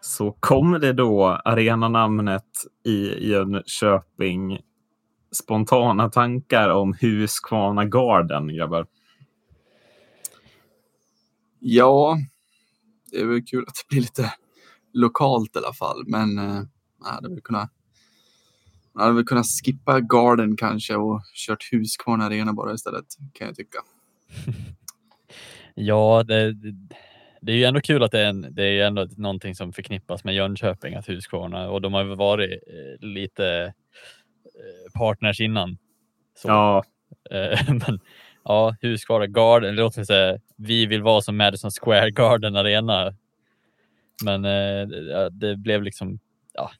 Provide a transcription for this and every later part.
så kom det då arenanamnet i Jönköping. Spontana tankar om Huskvarna Garden, grabbar. Ja, det är väl kul att det blir lite lokalt i alla fall, men eh, jag hade väl kunnat man hade väl kunnat skippa Garden kanske och kört Huskvarna Arena bara istället, kan jag tycka. ja, det, det, det, är ju ändå kul att det är, en, det är ändå någonting som förknippas med Jönköping, att Huskvarna, och de har väl varit eh, lite eh, partners innan. Så. Ja. Eh, men ja, Huskvarna Garden, låt mig säga, vi vill vara som Madison Square Garden Arena. Men det blev liksom, ja,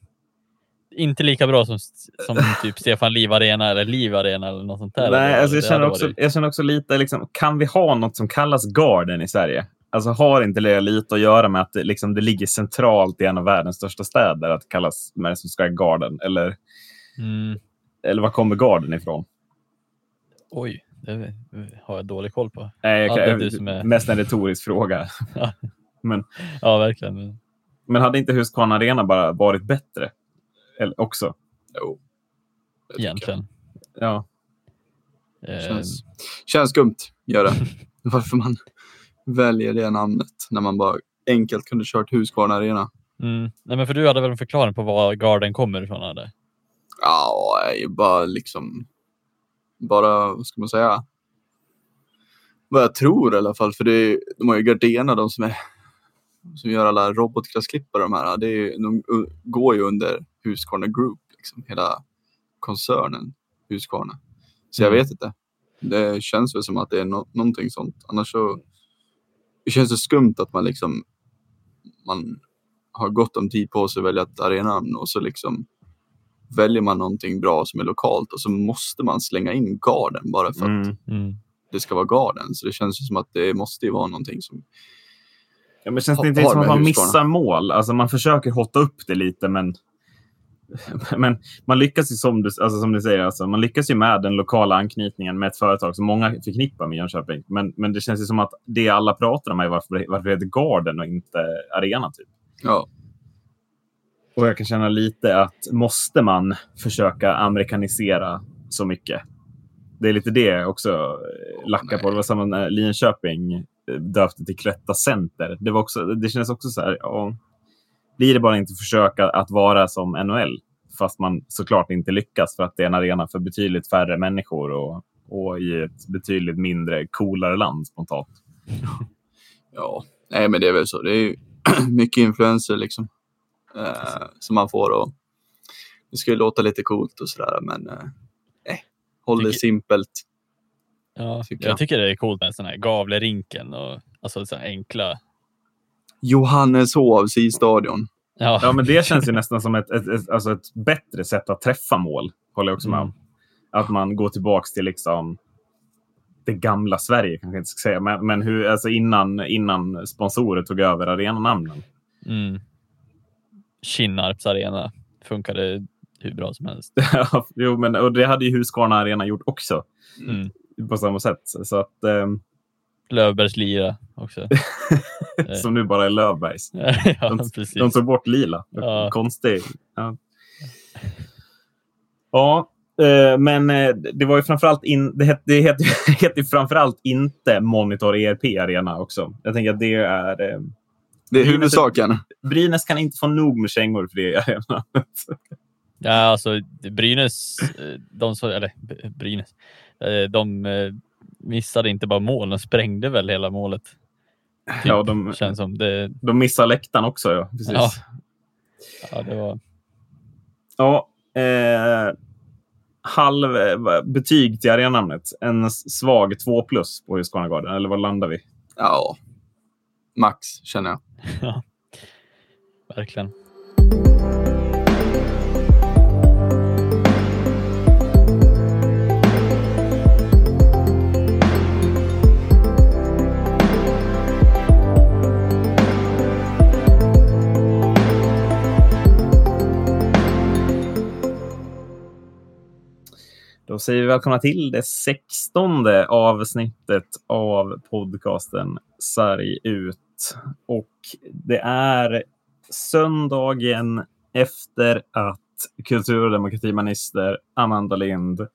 inte lika bra som, som typ Stefan Liv Arena eller Liv Arena eller något sånt där. Nej, alltså jag, känner också, jag känner också lite, liksom, kan vi ha något som kallas Garden i Sverige? Alltså har inte det lite att göra med att det, liksom, det ligger centralt i en av världens största städer att det kallas Madison Square Garden? Eller, mm. eller var kommer Garden ifrån? Oj, det har jag dålig koll på. Nej, jag, jag, är... Mest en retorisk fråga. men, ja, verkligen. Men, men hade inte Husqvarna Arena bara varit bättre? Eller, också? Jo. Egentligen. Ja. Känns, uh, känns skumt, gör det. Varför man väljer det namnet när man bara enkelt kunde kört Husqvarna Arena. Mm. Nej, men för du hade väl en förklaring på var Garden kommer ifrån? Eller? Ja, bara liksom bara, vad ska man säga, vad jag tror i alla fall. För det är, de har ju Gardena, de som, är, som gör alla robotklassklippare. De, här, det är, de går ju under Husqvarna Group, liksom, hela koncernen Husqvarna. Så jag mm. vet inte. Det känns väl som att det är no någonting sånt. Annars så det känns det skumt att man liksom man har gott om tid på sig att välja ett arenanamn och så liksom väljer man någonting bra som är lokalt och så måste man slänga in garden bara för att mm, mm. det ska vara garden. Så det känns som att det måste ju vara någonting som Ja, men känns det inte som att man missar mål? Alltså man försöker hotta upp det lite, men, men man lyckas ju som du, alltså som du säger, alltså, man lyckas ju med den lokala anknytningen med ett företag som många förknippar med Jönköping. Men, men det känns ju som att det alla pratar om är varför, varför det heter Garden och inte Arena. Typ. Ja. Och jag kan känna lite att måste man försöka amerikanisera så mycket? Det är lite det också eh, lackar på. Det var samma när Linköping eh, döpte till Cloetta Center. Det, var också, det kändes också så här, ja, blir det bara inte försöka att vara som NHL? Fast man såklart inte lyckas för att det är en arena för betydligt färre människor och, och i ett betydligt mindre, coolare land spontant. Ja, nej men det är väl så. Det är mycket influenser liksom eh, som man får. Och det ska ju låta lite coolt och sådär, men eh, eh håll det simpelt. Ja, tycker jag. jag. tycker det är coolt med sån här Gavlerinken och alltså så enkla. Johanneshovs i stadion. Ja. ja, men det känns ju nästan som ett, ett, ett, alltså ett bättre sätt att träffa mål. Håller jag också med om. Mm. Att man går tillbaks till liksom det gamla Sverige, kanske jag inte ska säga, men, men hur, alltså innan, innan sponsorer tog över arenanamnen. Mm. Kinnarps arena funkade hur bra som helst. jo, men och det hade ju Husqvarna arena gjort också. Mm. På samma sätt. Så att, um... Löfbergs lira också. som nu bara är Löfbergs. ja, de, de tog bort lila. Ja. Konstigt. Ja. ja, eh, men eh, det var ju framförallt in, det heter, det heter, heter framförallt inte Monitor ERP Arena också. Jag tänker att det är eh, det är huvudsaken. Brynäs kan inte få nog med kängor för det. ja, alltså Brynäs, eh, de, så, eller Brynäs, eh, de eh, missade inte bara mål, de sprängde väl hela målet. Typ, ja, de, känns som det... de missade läktaren också. Ja, precis. Ja. ja, det var... Ja, eh, halv betyg till arenamnet. En svag 2 plus på Husqvarna eller vad landar vi? Ja, max känner jag. Ja, verkligen. Då säger vi välkomna till det sextonde avsnittet av podcasten Sarg ut och det är söndagen efter att kultur och demokratiminister Amanda Lind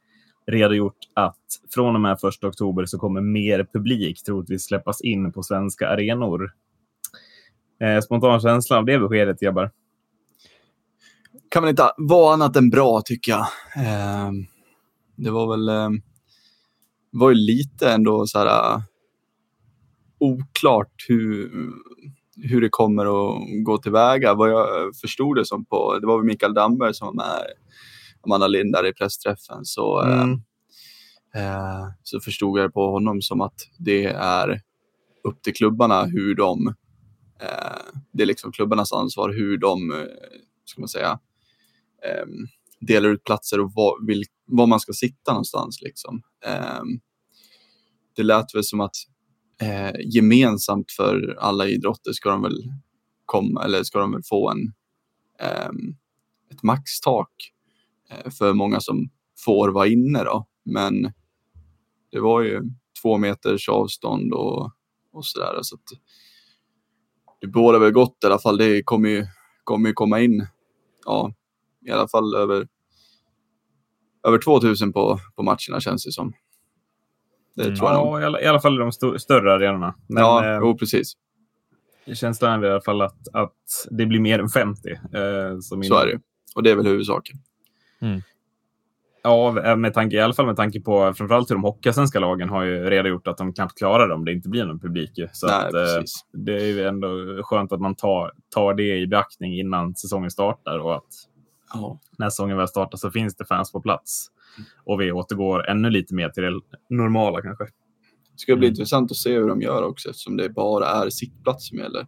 redogjort att från och med 1 oktober så kommer mer publik troligtvis släppas in på svenska arenor. Eh, spontan känsla av det beskedet, grabbar? Kan man inte vara annat än bra tycker jag. Eh, det var väl eh, var ju lite ändå så här uh, oklart hur, hur det kommer att gå tillväga. Vad jag förstod det som på, det var väl Mikael Damberg som var med Amanda Lind där i pressträffen. Så, mm. eh, så förstod jag det på honom som att det är upp till klubbarna hur de, eh, det är liksom klubbarnas ansvar hur de, eh, ska man säga, eh, delar ut platser och var, vil, var man ska sitta någonstans. Liksom. Eh, det lät väl som att eh, gemensamt för alla idrotter ska de väl komma, eller ska de väl få en, eh, ett maxtak eh, för många som får vara inne. Då. Men det var ju två meters avstånd och, och sådär. Så att det båda väl gott i alla fall. Det kommer ju, kommer ju komma in ja, i alla fall över, över 2000 på, på matcherna känns det som. Det mm. tror jag ja, i alla, i alla fall i de st större arenorna. Men, ja, eh, jo, precis. Känslan är i alla fall att, att det blir mer än 50. Eh, som Så är det Och det är väl huvudsaken. Mm. Ja, eh, med tanke, i alla fall med tanke på framförallt hur de hockeyallsvenska lagen har ju redogjort att de knappt klarar det om det inte blir någon publik. Så Nej, att, eh, det är ju ändå skönt att man tar, tar det i beaktning innan säsongen startar och att ja. när säsongen väl startar så finns det fans på plats och vi återgår ännu lite mer till det normala kanske. Det ska bli mm. intressant att se hur de gör också eftersom det bara är sittplats som gäller.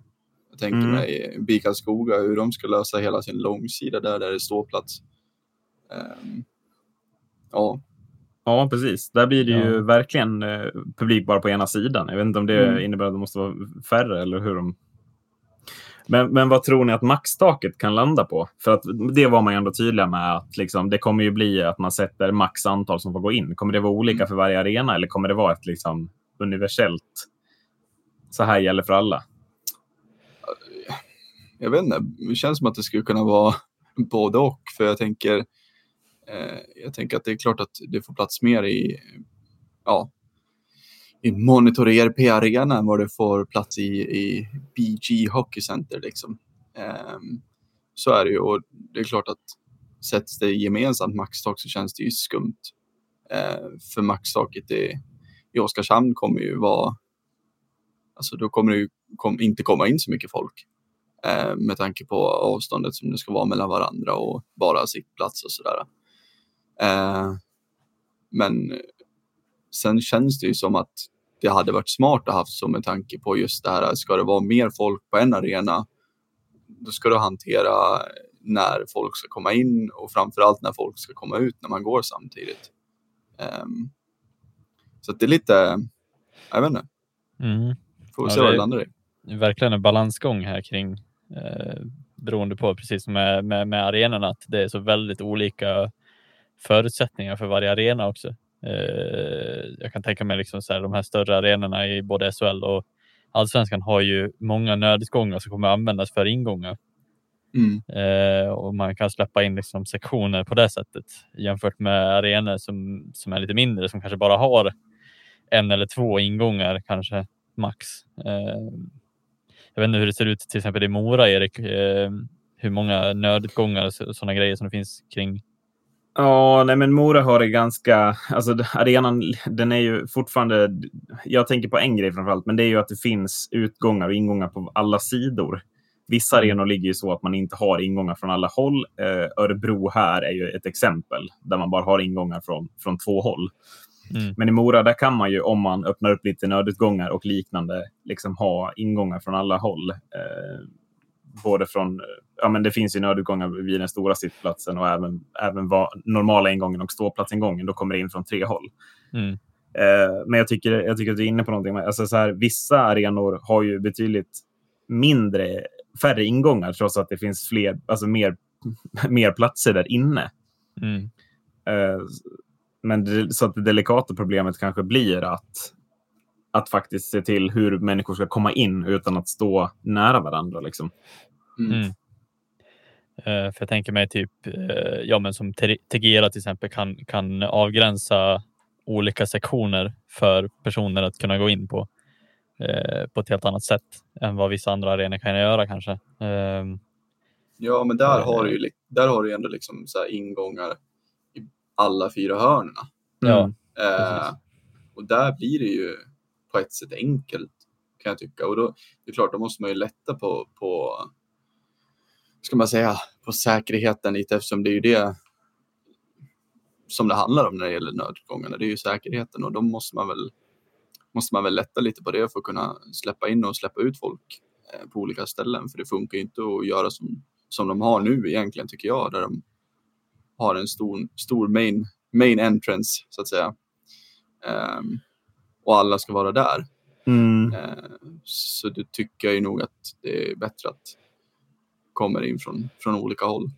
Jag tänker mm. mig BIK Skoga, hur de ska lösa hela sin långsida där, där det är ståplats. Um, ja. Ja, precis. Där blir det ja. ju verkligen eh, publik bara på ena sidan. Jag vet inte om det mm. innebär att det måste vara färre eller hur de men, men vad tror ni att maxtaket kan landa på? För att det var man ju ändå tydliga med att liksom, det kommer ju bli att man sätter max antal som får gå in. Kommer det vara olika mm. för varje arena eller kommer det vara ett liksom, universellt så här gäller för alla? Jag vet inte, det känns som att det skulle kunna vara både och. För jag tänker, eh, jag tänker att det är klart att det får plats mer i ja, i Monitor ERP-arena än vad du får plats i, i BG Hockey Center. Liksom. Um, så är det ju och det är klart att sätts det gemensamt maxtak så känns det ju skumt. Uh, för maxtaket i, i Oskarshamn kommer ju vara, alltså då kommer det ju kom, inte komma in så mycket folk. Uh, med tanke på avståndet som det ska vara mellan varandra och bara sittplats och sådär. Uh, men sen känns det ju som att det hade varit smart att haft så med tanke på just det här. Ska det vara mer folk på en arena, då ska du hantera när folk ska komma in och framförallt när folk ska komma ut när man går samtidigt. Um, så det är lite, jag vet inte. Mm. Får vi ja, se vad det landar i. Verkligen en balansgång här kring eh, beroende på, precis som med, med, med arenorna, att det är så väldigt olika förutsättningar för varje arena också. Eh, jag kan tänka mig liksom så här, de här större arenorna i både SHL och allsvenskan har ju många nödutgångar som kommer användas för ingångar. Mm. Eh, och man kan släppa in liksom sektioner på det sättet jämfört med arenor som, som är lite mindre som kanske bara har en eller två ingångar kanske max. Eh, jag vet inte hur det ser ut till exempel i Mora, Erik. Eh, hur många nödutgångar och sådana grejer som det finns kring Ja, nej men Mora har det ganska... Alltså arenan, den är ju fortfarande... Jag tänker på en grej framförallt, men det är ju att det finns utgångar och ingångar på alla sidor. Vissa mm. arenor ligger ju så att man inte har ingångar från alla håll. Eh, Örebro här är ju ett exempel där man bara har ingångar från, från två håll. Mm. Men i Mora, där kan man ju om man öppnar upp lite nödutgångar och liknande, liksom ha ingångar från alla håll. Eh, både från, ja men det finns ju nödutgångar vid den stora sittplatsen och även, även var, normala ingången och ståplatsingången. Då kommer det in från tre håll. Mm. Eh, men jag tycker, jag tycker att du är inne på någonting. Alltså så här, vissa arenor har ju betydligt mindre, färre ingångar trots att det finns fler, alltså mer, mer platser där inne. Mm. Eh, men det, så att det delikata problemet kanske blir att att faktiskt se till hur människor ska komma in utan att stå nära varandra. Liksom. Mm. Mm. Eh, för jag tänker mig typ, eh, ja men som Te- Tegera till exempel kan, kan avgränsa olika sektioner för personer att kunna gå in på eh, på ett helt annat sätt än vad vissa andra arenor kan göra kanske. Ehm, Ja, men där har du ju, där har du ju ändå liksom så här ingångar i alla fyra hörnerna. Ja. Mm. Precis. och där blir det ju på ett sätt enkelt kan jag tycka. Och då, det är klart, då måste man ju lätta på, på ska man säga, på säkerheten lite eftersom det är ju det som det handlar om när det gäller nödutgångarna. Det är ju säkerheten och då måste man väl måste man väl lätta lite på det för att kunna släppa in och släppa ut folk eh, på olika ställen. För det funkar ju inte att göra som, som de har nu egentligen tycker jag, där de har en stor, stor main, main entrance så att säga. Um, och alla ska vara där. Mm. Eh, så det tycker jag ju nog att det är bättre att kommer in från, från olika håll.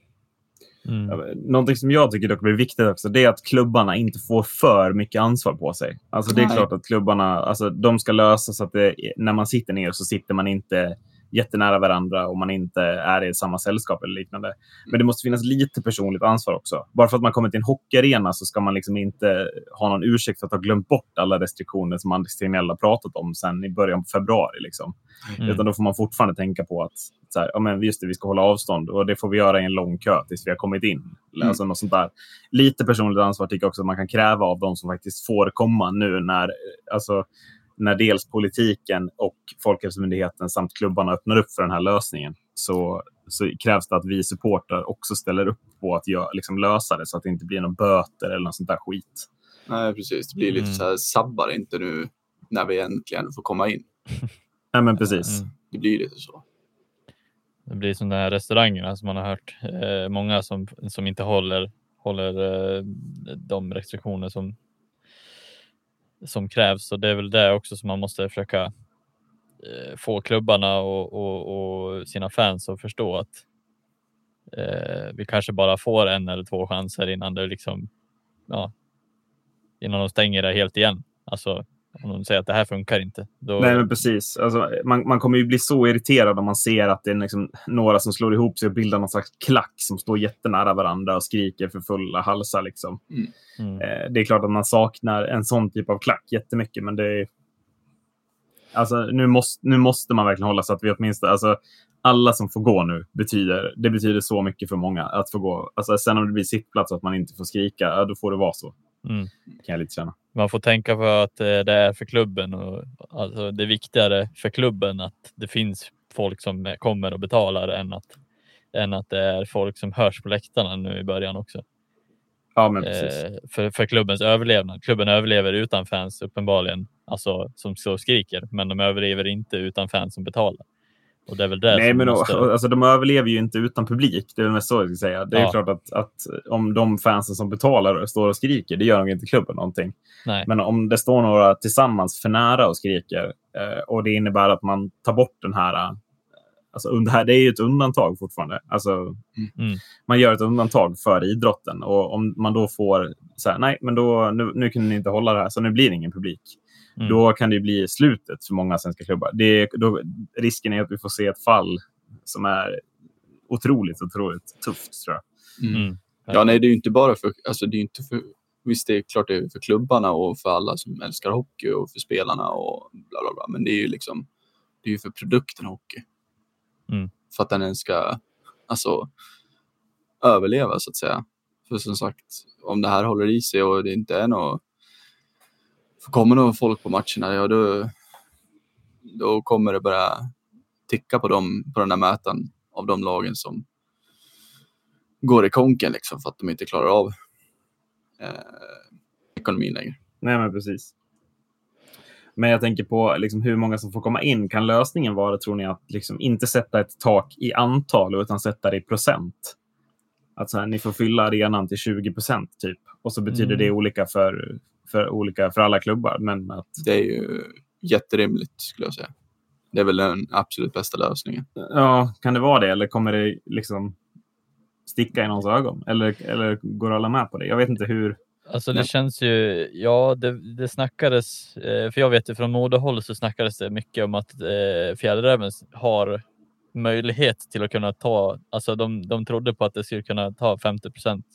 mm, Någonting som jag tycker dock blir viktigt också, det är att klubbarna inte får för mycket ansvar på sig. Alltså det är Nej. klart att klubbarna, alltså de ska lösa så att det, när man sitter ner så sitter man inte jättenära varandra och man inte är i samma sällskap eller liknande. Men det måste finnas lite personligt ansvar också. Bara för att man kommer till en hockeyarena så ska man liksom inte ha någon ursäkt för att ha glömt bort alla restriktioner som Anders Tegnell har pratat om sedan i början på februari. Liksom. mm. Utan då får man fortfarande tänka på att så här, ja, men just det, vi ska hålla avstånd och det får vi göra i en lång kö tills vi har kommit in. Eller Alltså något sånt där. Lite personligt ansvar tycker jag också att man kan kräva av de som faktiskt får komma nu när, alltså, när dels politiken och Folkhälsomyndigheten samt klubbarna öppnar upp för den här lösningen. Så, så krävs det att vi supportrar också ställer upp på att gö- liksom lösa det så att det inte blir några böter eller något sånt där skit. Nej, precis. Det blir lite Mm. så här, sabbar inte nu när vi äntligen får komma in. Nej, men precis. Mm. Det blir lite så. Det blir som de här restaurangerna som man har hört. Eh, många som, som inte håller, håller eh, de restriktioner som, som krävs. Och det är väl det också som man måste försöka eh, få klubbarna och, och, och sina fans att förstå att eh, vi kanske bara får en eller två chanser innan det liksom, ja, innan de stänger det helt igen. Alltså om de säger att det här funkar inte. Då, Nej, men precis. Alltså, man, man kommer ju bli så irriterad om man ser att det är liksom några som slår ihop sig och bildar någon slags klack som står jättenära varandra och skriker för fulla halsar. Liksom. mm, Eh, det är klart att man saknar en sån typ av klack jättemycket, men det är... Alltså, nu, måste, nu måste man verkligen hålla så att vi åtminstone... Alltså, alla som får gå nu betyder, det betyder så mycket för många att få gå. Alltså, sen om det blir sittplats och att man inte får skrika, då får det vara så. mm. Kan jag lite känna. Man får tänka på att eh, det är för klubben och alltså, det är viktigare för klubben att det finns folk som kommer och betalar än att, än att det är folk som hörs på läktarna nu i början också. Ja, men precis. Eh, för, för klubbens överlevnad. Klubben överlever utan fans uppenbarligen, alltså som så skriker, men de överlever inte utan fans som betalar. Och det är väl det Nej, men måste... och, alltså, de överlever ju inte utan publik. Det är väl mest så jag ska säga. Det är Ja. klart att, att om de fansen som betalar står och skriker, det gör nog inte klubben någonting. Nej. Men om det står några tillsammans för nära och skriker eh, och det innebär att man tar bort den här... eh, Alltså, det är ju ett undantag fortfarande. Alltså, Mm. Man gör ett undantag för idrotten och om man då får så här, nej, men då, nu, nu kan ni inte hålla det här, så nu blir det ingen publik. Mm. Då kan det bli slutet för många svenska klubbar. Det, då, risken är att vi får se ett fall som är otroligt, otroligt tufft, tror jag. Mm. Mm. Ja, nej, det är ju inte bara för, alltså det är inte för, visst det är klart det är för klubbarna och för alla som älskar hockey och för spelarna och bla bla bla, men det är ju liksom, det är ju för produkten hockey. Mm. För att den ens ska, alltså, överleva så att säga. För som sagt, om det här håller i sig och det inte är något, får komma några folk på matcherna, ja då, då kommer det börja ticka på, dem, på den där mätaren av de lagen som går i konken liksom för att de inte klarar av eh, ekonomin längre. Nej, men precis. Men jag tänker på liksom, hur många som får komma in. Kan lösningen vara, tror ni, att liksom, inte sätta ett tak i antal utan sätta det i procent? Att så här, ni får fylla arenan till 20 procent typ. Och så betyder Mm. det olika för, för, olika för alla klubbar. Men att, Det är ju jätterimligt skulle jag säga. Det är väl den absolut bästa lösningen. ja, kan det vara det? Eller kommer det liksom sticka i någons ögon? Eller, eller går alla med på det? Jag vet inte hur, Alltså det känns ju, ja det, det snackades, eh, för jag vet ju från modehåll så snackades det mycket om att eh, Fjällräven har möjlighet till att kunna ta, alltså de, de trodde på att det skulle kunna ta 50 procent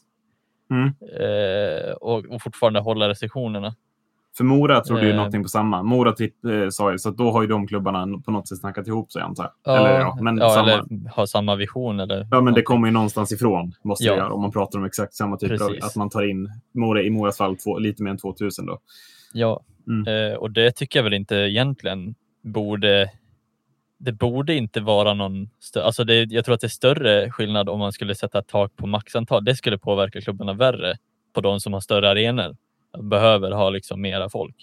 Mm. eh, och, och fortfarande hålla restriktionerna. För Mora trodde ju Eh. någonting på samma. Mora eh, sa ju, så att då har ju de klubbarna på något sätt snackat ihop sig antar jag. eller ja, men ja, samma. eller har samma vision eller Ja, men det någonting. kommer ju någonstans ifrån, måste Ja. det göra, om man pratar om exakt samma typ av, att man tar in, Mora, i Moras fall, två, lite mer än 2000 då. Ja, Mm. eh, och det tycker jag väl inte egentligen borde. Det borde inte vara någon. Stö- alltså det, jag tror att det är större skillnad om man skulle sätta ett tak på maxantal. Det skulle påverka klubbarna värre på de som har större arenor. Behöver ha liksom mera folk.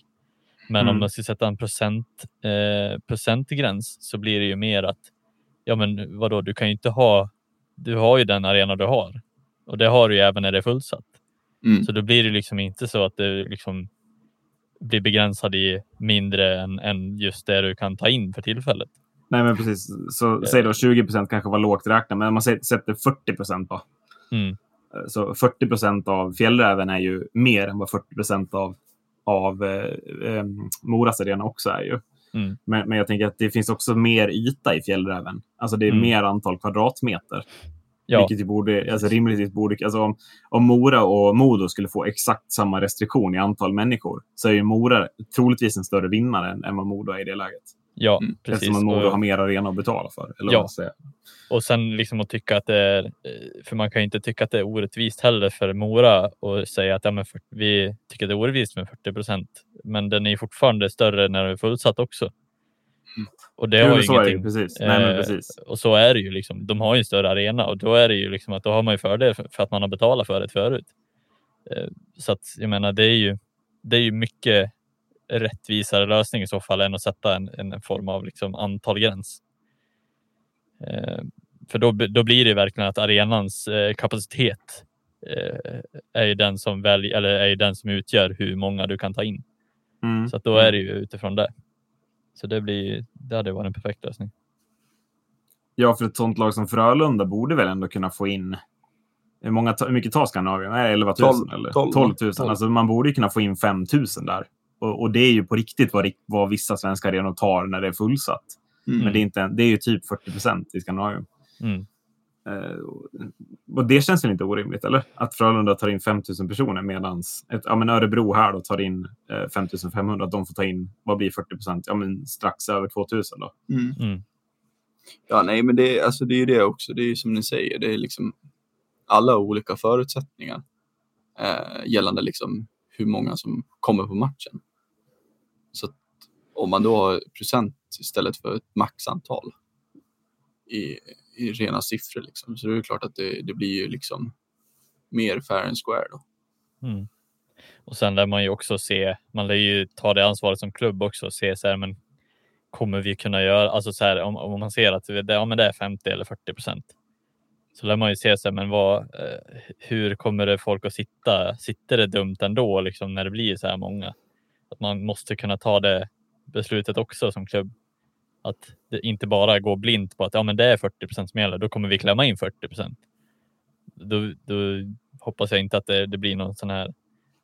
Men om Mm. man ska sätta en procent, eh, procentgräns så blir det ju mer att ja, men vadå, du kan ju inte ha. Du har ju den arena du har och det har du ju även när det är fullsatt. Mm. Så då blir det liksom inte så att det liksom blir begränsad i mindre än, än just det du kan ta in för tillfället. Nej, men precis. Så säg då 20 procent kanske var lågt räknat, men man sätter- sätter 40 procent då. Mm. Så 40 procent av fjällräven är ju mer än vad 40 procent av, av eh, eh, Moras arena också är ju. Mm. Men, men jag tänker att det finns också mer yta i fjällräven. Alltså det är Mm. mer antal kvadratmeter. Ja, Vilket ju borde, alltså rimligtvis borde, alltså om, om Mora och Modo skulle få exakt samma restriktion i antal människor så är ju Mora troligtvis en större vinnare än, än vad Modo är i det läget. Ja Mm. precis. Eftersom Modo Och, har mer arena att betala för. Eller Ja. vad man och sen liksom att tycka att det är, eh, för man kan ju inte tycka att det är orättvist heller för Mora och säga att ja, men för, vi tycker det är orättvist med 40 procent. Men den är fortfarande större när den är fullsatt också. Och det har ju så är det ju, ingenting. precis. Nej, men Eh, precis. Och så är det ju liksom. De har ju en större arena och då är det ju liksom att då har man ju fördel för, för att man har betalat för det förut. Eh, Så att jag menar, det är ju, det är ju mycket rättvisare lösning i så fall än att sätta en, en form av liksom antalgräns. Eh, För då, då blir det verkligen att arenans eh, kapacitet eh, är ju den som väljer, eller är ju den som utgör hur många du kan ta in. Mm. Så att då är det ju utifrån det. Så det blir, det hade varit en perfekt lösning. Ja, för ett sånt lag som Frölunda borde väl ändå kunna få in hur, många, hur mycket tar Skandinavien? Nej, 11 000 Tolv- eller? tolv, 12 000. tolv. Alltså, man borde ju kunna få in 5 000 där. Och, och det är ju på riktigt vad, vad vissa svenska arenor tar när det är fullsatt. Mm. Men det är, inte, det är ju typ 40 procent i Skandinavien. Mm. Eh, och- det känns väl inte orimligt, eller? Att Frölunda tar in 5 000 personer medan ja, men Örebro här då tar in eh, 5 500. Att de får ta in, vad blir 40 procent? Ja, men strax över 2 000 då. Mm. Mm. Ja, nej, men det, alltså, det är ju det också. Det är ju som ni säger, det är liksom alla olika förutsättningar eh, gällande liksom hur många som kommer på matchen. Om man då har procent istället för ett maxantal i, i rena siffror liksom, så är det klart att det, det blir ju liksom mer fair and square då. Mm. Och sen lär man ju också se, man lär ju ta det ansvaret som klubb också och se så här, men kommer vi kunna göra, alltså så här, om, om man ser att det, ja, men det är 50 eller 40 procent. Så lär man ju se så här, men vad, eh, hur kommer det folk att sitta? Sitter det dumt ändå liksom när det blir så här många? Att man måste kunna ta det beslutet också som klubb. Att det inte bara går blint på att ja, men det är 40 procent som gäller, då kommer vi klämma in 40 procent. Då, då hoppas jag inte att det, det blir någon sån här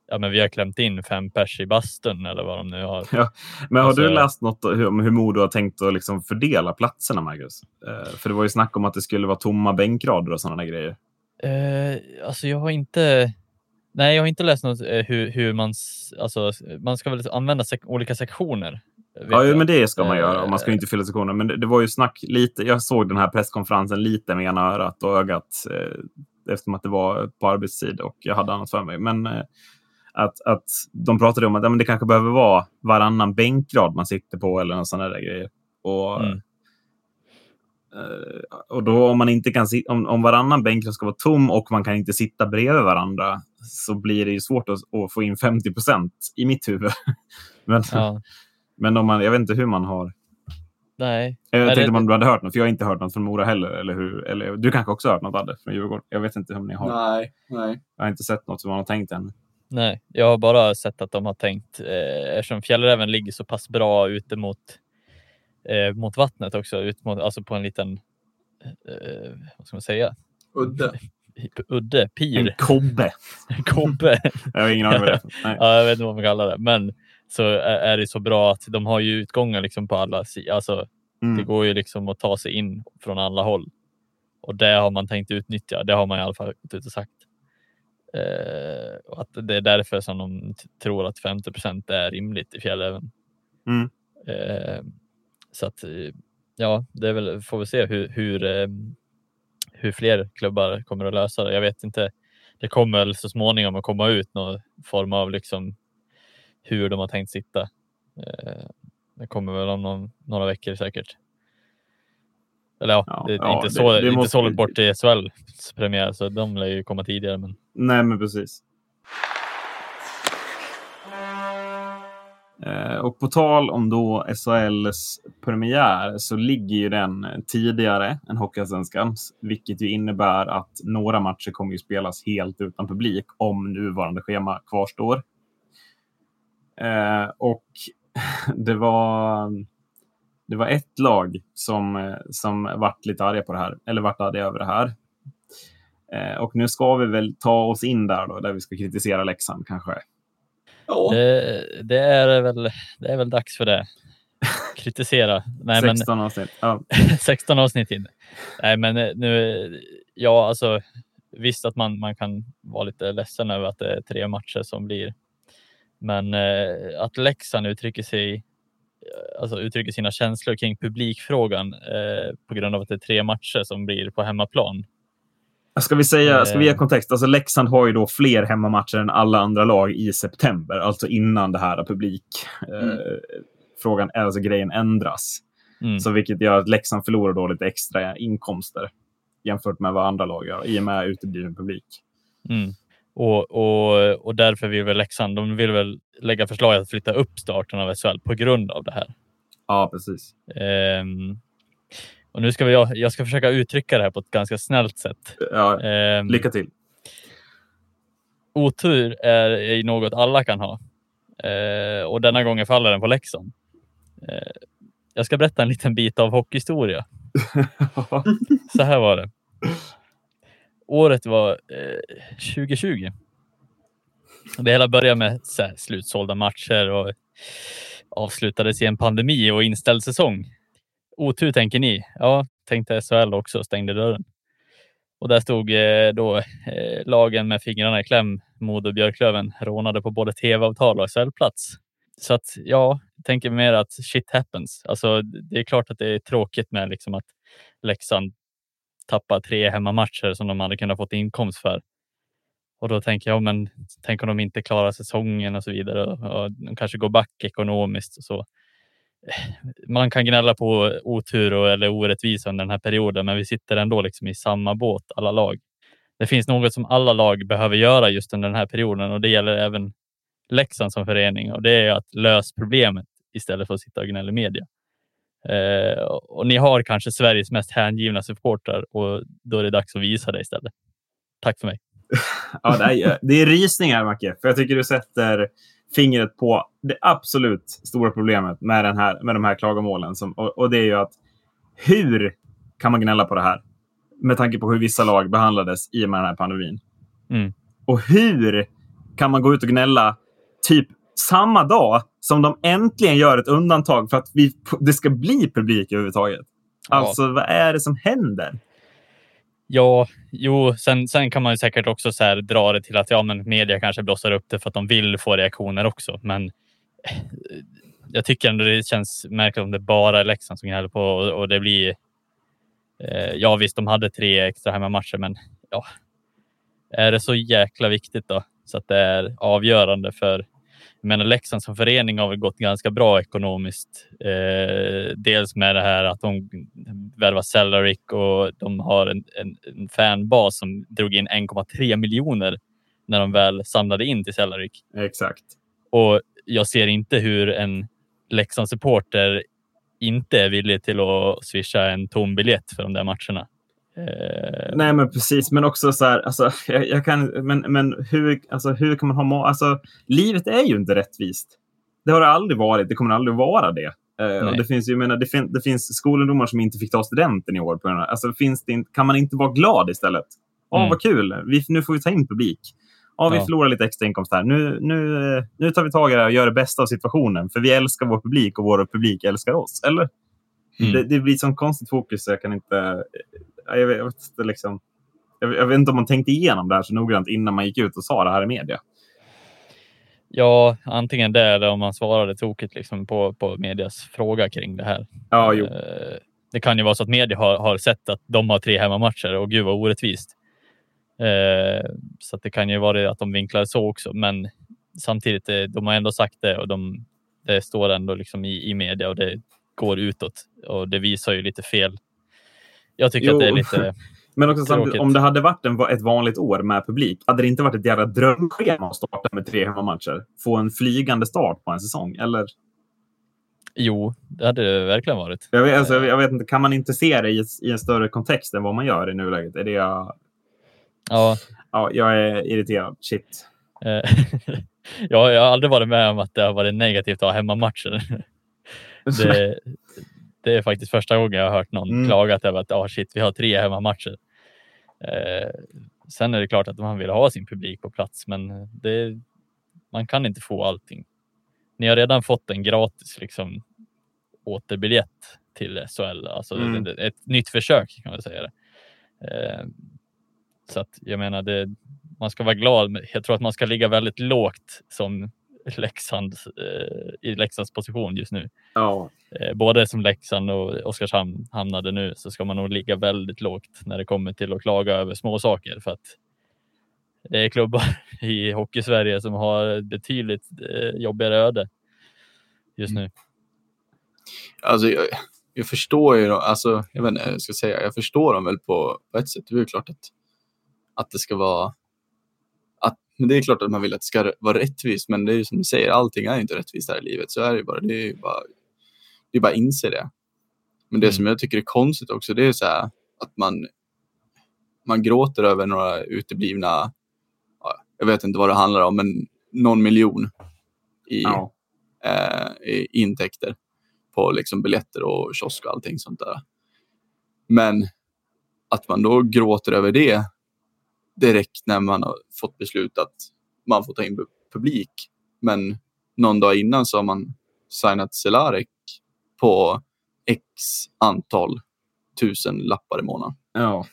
ja, men vi har klämt in fem pers i bastun eller vad de nu har. Men har Alltså- du läst något hur- om hur Modo har tänkt att liksom fördela platserna, Marcus? Eh, för det var ju snack om att det skulle vara tomma bänkrader och sådana grejer. Eh, alltså jag har inte. Nej, jag har inte läst något eh, hur, hur man, alltså man ska väl använda sek- olika sektioner. Ja, jag. men det ska man Eh, göra. och Man ska inte fylla sektioner. Men det, det var ju snack lite. Jag såg den här presskonferensen lite med ena örat och ögat eh, eftersom att det var på arbetstid och jag hade annat för mig. Men eh, att, att de pratade om att ja, men det kanske behöver vara varannan bänkrad man sitter på eller någon sån där grejer. Och, Mm. eh, och då om man inte kan om, om varannan bänkrad ska vara tom och man kan inte sitta bredvid varandra så blir det ju svårt att, att få in 50 procent i mitt huvud. men, Ja, men om man, jag vet inte hur man har nej. jag tänkte det- om du hade hört något, för jag har inte hört något från Mora heller. Eller hur? Eller, du kanske också har hört något, Adde, från Djurgården? Jag vet inte om ni har. Nej, nej. Jag har inte sett något som man har tänkt än. Nej, jag har bara sett att de har tänkt eh, eftersom fjällräven ligger så pass bra ute mot eh, mot vattnet också, ut mot, alltså på en liten, eh, vad ska man säga? Udde. udde, En pir, kobbe. kobbe. Jag har ingen aning vad det är. Ja, jag vet inte vad man kallar det, men så är det så bra att de har ju utgångar liksom på alla sidor. Alltså, Det Mm. går ju liksom att ta sig in från alla håll och det har man tänkt utnyttja. Det har man i alla fall gått ut och sagt. Eh, och att det är därför som de tror att 50% är rimligt i fjälläven. Mm. Eh, så att ja, det är väl, får vi se hur, hur, eh, hur fler klubbar kommer att lösa det. Jag vet inte. Det kommer väl så småningom att komma ut någon form av liksom hur de har tänkt sitta. Eh, det kommer väl om någon, några veckor säkert. Eller ja, Ja, det är ja, inte det- så, det inte måste så långt bort till SHLs premiär, så de lär ju komma tidigare. Men Nej, men precis. Eh, Och på tal om då SHLs premiär så ligger ju den tidigare än Hockeyallsvenskans, vilket ju innebär att några matcher kommer ju spelas helt utan publik om nuvarande schema kvarstår. Eh, Och det var, det var ett lag som, eh, som vart lite arga på det här, eller vart arga över det här. Eh, Och nu ska vi väl ta oss in där då, där vi ska kritisera Leksand kanske. Ja, det, det, är väl, det är väl dags för det. Kritisera. Nej, men 16 avsnitt. Ja. 16 avsnitt in. Nej, men eh, nu, ja, alltså visst att man, man kan vara lite ledsen över att det är tre matcher som blir. Men eh, att Leksand uttrycker sig, eh, alltså uttrycker sina känslor kring publikfrågan eh, på grund av att det är tre matcher som blir på hemmaplan. Ska vi, säga, ska vi ge Eh. kontext? Alltså Leksand har ju då fler hemmamatcher än alla andra lag i september, alltså innan det här publik. Mm. Eh, frågan, alltså grejen ändras. Mm. Så vilket gör att Leksand förlorar då lite extra inkomster jämfört med vad andra lag gör i och med utebliven publik. Mm. Och, och, och därför vill väl Leksand, de vill väl lägga förslag att flytta upp starten av SHL på grund av det här. Ja, precis. Ehm, och nu ska vi, jag, jag ska försöka uttrycka det här på ett ganska snällt sätt. Ja, Ehm, lycka till. otur är, är något alla kan ha. Eh, och denna gången faller den på Leksand. Eh, jag ska berätta en liten bit av hockeyhistoria. Så här var det. Året var eh, 2020. Det hela började med så här, slutsålda matcher och avslutades i en pandemi och inställd säsong. Otur tänker ni? Ja, tänkte SHL också och stängde dörren. Och där stod eh, då eh, lagen med fingrarna i kläm. Modo och Björklöven rånade på både tv-avtal och SHL-plats. Så att ja, jag tänker mer att shit happens. Alltså, det är klart att det är tråkigt med liksom att Leksand tappar tre hemmamatcher som de hade kunnat fått inkomst för. Och då tänker jag, men tänk om de inte klarar säsongen och så vidare och, och de kanske går back ekonomiskt och så. Man kan gnälla på otur och, eller orättvisa under den här perioden, men vi sitter ändå liksom i samma båt, alla lag. Det finns något som alla lag behöver göra just under den här perioden och det gäller även Leksand som förening och det är att lösa problemet istället för att sitta och gnälla i media. Eh, och ni har kanske Sveriges mest hängivna supportrar och då är det dags att visa det istället. Tack för mig. Ja, det, är, det är rysningar, Macke. För jag tycker du sätter fingret på det absolut stora problemet med, den här, med de här klagomålen. Som, och, och det är ju att hur kan man gnälla på det här? Med tanke på hur vissa lag behandlades i och med den här pandemin. Mm. Och hur kan man gå ut och gnälla typ samma dag som de äntligen gör ett undantag för att vi, det ska bli publik överhuvudtaget? Ja. Alltså, vad är det som händer? Ja, jo, sen, sen kan man ju säkert också så här dra det till att ja, men media kanske blossar upp det för att de vill få reaktioner också. Men eh, jag tycker ändå det känns märkligt om det bara är Leksand som gnäller på och, och det blir. Eh, ja, visst, de hade tre extra hemmamatcher, men ja, är det så jäkla viktigt då så att det är avgörande för menar, Leksand som förening har väl gått ganska bra ekonomiskt. Eh, dels med det här att de värvar Celaric och de har en, en, en fanbas som drog in 1,3 miljoner när de väl samlade in till Celaric. Exakt. Och jag ser inte hur en Leksand-supporter inte är villig till att swisha en tom biljett för de där matcherna. Eh, Nej, men precis. Men också så här, alltså, jag, jag kan, men, men hur, alltså, hur kan man ha... Alltså, livet är ju inte rättvist. Det har det aldrig varit. Det kommer aldrig vara det. Eh, det, finns ju, menar, det, fin, det finns skolungdomar som inte fick ta studenten i år. På alltså, finns det, in- kan man inte vara glad istället? Åh, Mm. vad kul! Vi, nu får vi ta in publik. Ja, vi förlorar lite extra inkomst här. Nu, nu, nu tar vi tag i det och gör det bästa av situationen. För vi älskar vår publik och vår publik älskar oss. Eller? Mm. Det, det blir sån konstigt fokus så jag kan inte... eh, Jag vet, jag vet inte liksom... Jag, jag vet inte om man tänkte igenom det här så noggrant innan man gick ut och sa det här i media. Ja, antingen det eller om man svarade tokigt liksom på, på medias fråga kring det här. Ja, jo. Eh, Det kan ju vara så att media har, har sett att de har tre hemmamatcher och gud vad orättvist. Eh, Så det kan ju vara att de vinklar så också. Men samtidigt, eh, de har ändå sagt det och de, det står ändå liksom i, i media och det går utåt och det visar ju lite fel. Jag tycker Jo. att det är lite. Men också samtidigt, om det hade varit en, ett vanligt år med publik, hade det inte varit ett jävla drömschema att starta med tre hemmamatcher? Få en flygande start på en säsong? Eller? Jo, det hade det verkligen varit. Jag vet, alltså, jag vet inte, kan man inte se det i, i en större kontext än vad man gör i nuläget? Är det jag, Ja, ja, jag är irriterad. Shit. Eh, ja, jag har aldrig varit med om att det har varit negativt att ha hemmamatcher. Det, det är faktiskt första gången jag har hört någon Mm. klagat över att ah, shit, vi har tre hemmamatcher. Eh, sen är det klart att man vill ha sin publik på plats, men det, man kan inte få allting. Ni har redan fått en gratis liksom, återbiljett till SHL, alltså Mm. ett, ett nytt försök kan man säga. Det. Eh, så att jag menar, det, man ska vara glad. Jag tror att man ska ligga väldigt lågt som Leksand eh, i Leksands position just nu. ja. Eh, både som Leksand och Oskarshamn hamnade nu så ska man nog ligga väldigt lågt när det kommer till att klaga över små saker för att det är klubbar i Hockeysverige som har betydligt eh, jobbigare öde just nu. Alltså, jag, jag förstår ju, alltså, jag vet inte, jag ska säga, jag förstår dem väl på, på ett sätt. Det är klart att, att det ska vara, men det är klart att man vill att det ska vara rättvist, men det är ju som du säger, allting är inte rättvist här i livet. Så är det ju bara, det är bara, det är bara att inse det. Men det Mm. som jag tycker är konstigt också, det är så här att man, man gråter över några uteblivna, ja, jag vet inte vad det handlar om, men någon miljon i, ja. eh, i intäkter på liksom biljetter och kiosk och allting sånt där. Men att man då gråter över det direkt när man har fått beslut att man får ta in pu- publik. Men någon dag innan så har man signat Celarek på x antal tusen lappar i månaden. ja.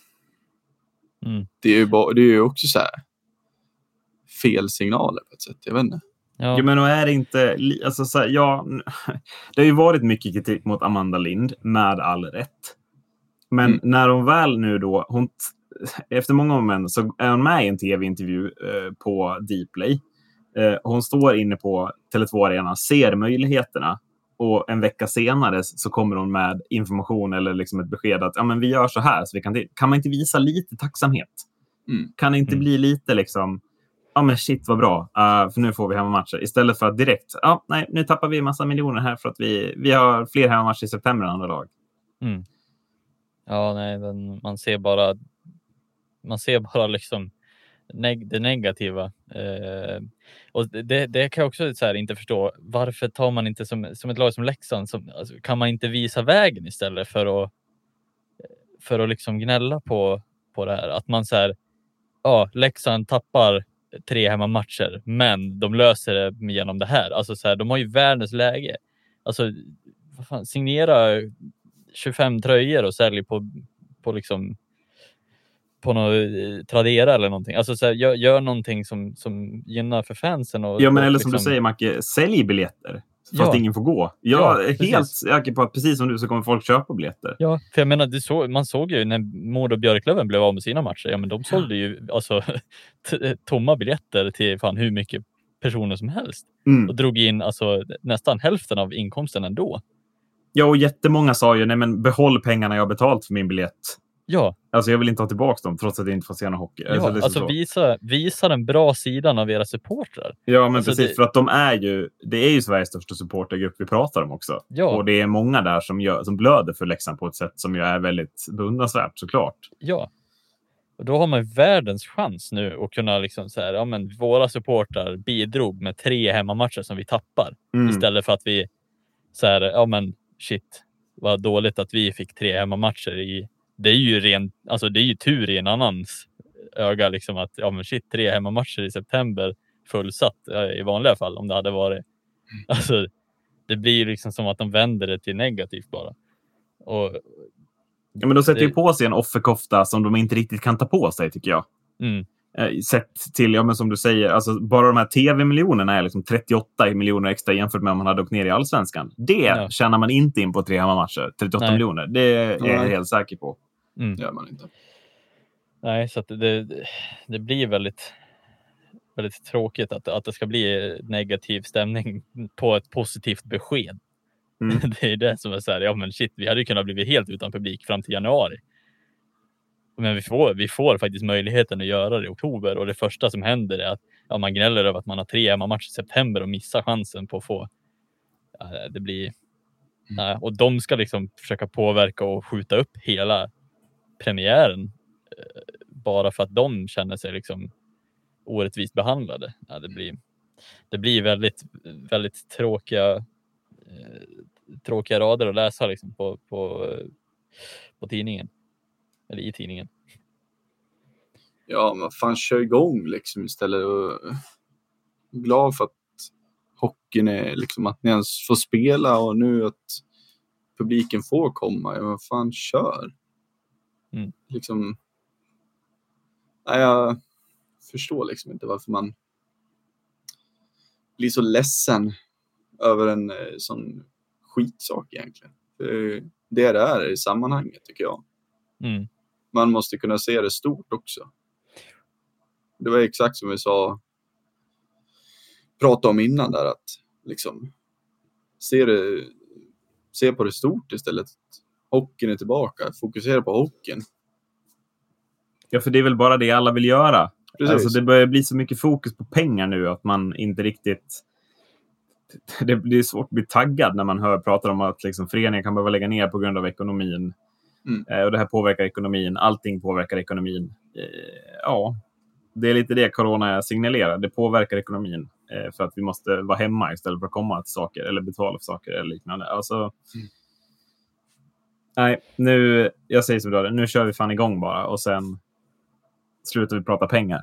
Det är ju, bara, det är ju också så här fel signaler på ett sätt. Jag vet inte. Ja, Jo, men är det inte... Alltså, så här, ja, det har ju varit mycket kritik mot Amanda Lind, med all rätt. Men Mm. när hon väl nu då... Hon, efter många om men så är hon med i en tv-intervju eh, på Dplay. Eh, hon står inne på Tele2 Arena, ser möjligheterna. Och en vecka senare så kommer hon med information eller liksom ett besked att ja, men vi gör så här. Så vi kan, kan man inte visa lite tacksamhet? Mm. Kan det inte Mm. bli lite liksom ja men shit vad bra, uh, för nu får vi hemmamatcher. Istället för att direkt, ja nej, nu tappar vi en massa miljoner här för att vi, vi har fler hemmamatcher i september än andra lag. Mm. Ja, nej, men man ser bara. Man ser bara liksom neg det negativa. Eh, och det, det kan jag också så här inte förstå. Varför tar man inte som, som ett lag som Leksand, som, alltså, kan man inte visa vägen istället för att eh, för att liksom gnälla på, på det här? Att man så här, ja, Leksand tappar tre hemmamatcher, men de löser det genom det här. Alltså så här, de har ju världens läge. Alltså, vad fan, signera 25 tröjor och sälj på, på liksom på något eh, Tradera eller någonting. Alltså så här, gör, gör någonting som, som gynnar för fansen. Och, Ja men eller som du liksom- säger Macke, sälj biljetter. Fast Ja. ingen får gå. Jag Ja, är precis. helt säker på att precis som du så kommer folk köpa biljetter. Ja, för jag menar, så, man såg ju när Modo och Björklöven blev av med sina matcher. Ja, men de sålde ju alltså tomma biljetter till fan hur mycket personer som helst Mm. och drog in alltså nästan hälften av inkomsten ändå. Ja och jättemånga sa ju, nej men behåll pengarna jag betalt för min biljett. Ja, Alltså jag vill inte ha tillbaka dem trots att jag inte får se någon hockey. ja Alltså, alltså, visa, visa den bra sidan av era supportrar. Ja, men Alltså, precis. det- För att de är ju, det är ju Sveriges största supportergrupp vi pratar om också. Ja. Och det är många där som, gör, som blöder för Leksand på ett sätt som ju är väldigt beundransvärt såklart. Ja. Och då har man världens chans nu att kunna liksom så här, ja men våra supportrar bidrog med tre hemmamatcher som vi tappar. Mm. Istället för att vi så här, ja men shit, vad dåligt att vi fick tre hemmamatcher i. Det är ju ren, alltså det är ju tur i en annans öga liksom att ja, men shit, tre hemmamatcher i september fullsatt ja, i vanliga fall om det hade varit. Alltså, det blir liksom som att de vänder det till negativt bara. Och, Ja, men de sätter ju Det- på sig en offerkofta som de inte riktigt kan ta på sig, tycker jag. mm, Eh, Sett till, ja men som du säger, alltså bara de här tv-miljonerna är liksom 38 miljoner extra jämfört med om man hade åkt ner i allsvenskan. Det Ja. tjänar man inte in på tre hemmamatcher. 38 Nej. miljoner. Det är jag helt säker på. Mm. Det gör man inte. Nej, så att det, det blir väldigt, väldigt tråkigt att, att det ska bli negativ stämning på ett positivt besked. Mm. Det är det som är så här, ja men shit, vi hade ju kunnat bli helt utan publik fram till januari. Men vi får, vi får faktiskt möjligheten att göra det i oktober och det första som händer är att ja, man gnäller över att man har tre hemmamatcher i september och missar chansen på att få. Ja, det blir. Nej, och de ska liksom försöka påverka och skjuta upp hela premiären eh, bara för att de känner sig liksom orättvist behandlade. Ja, det blir. Det blir väldigt, väldigt tråkiga eh, tråkiga rader att läsa liksom på, på, på tidningen. Eller i tidningen. Ja, men fan kör igång liksom istället. Och glad för att hockeyn är liksom att ni ens får spela och nu att publiken får komma. Ja, men fan kör. Mm. Liksom. Nej, jag förstår liksom inte varför man blir så ledsen över en eh, sån skitsak egentligen. För det är det är i sammanhanget tycker jag Mm. man måste kunna se det stort också. Det var exakt som vi sa, pratade om innan där att liksom se, det, se på det stort istället. Hockeyn är tillbaka, fokusera på hockeyn. Ja, för det är väl bara det alla vill göra. Precis. Alltså, det börjar bli så mycket fokus på pengar nu att man inte riktigt... Det blir svårt att bli taggad när man hör pratar om att liksom, föreningen kan behöva lägga ner på grund av ekonomin. Mm. Eh, och det här påverkar ekonomin. Allting påverkar ekonomin. Eh, ja, det är lite det corona signalerar. Det påverkar ekonomin eh, för att vi måste vara hemma istället för att komma till saker eller betala för saker eller liknande. Alltså, Mm. Nej, nu, jag säger som du. Nu kör vi fan igång bara och sen slutar vi prata pengar.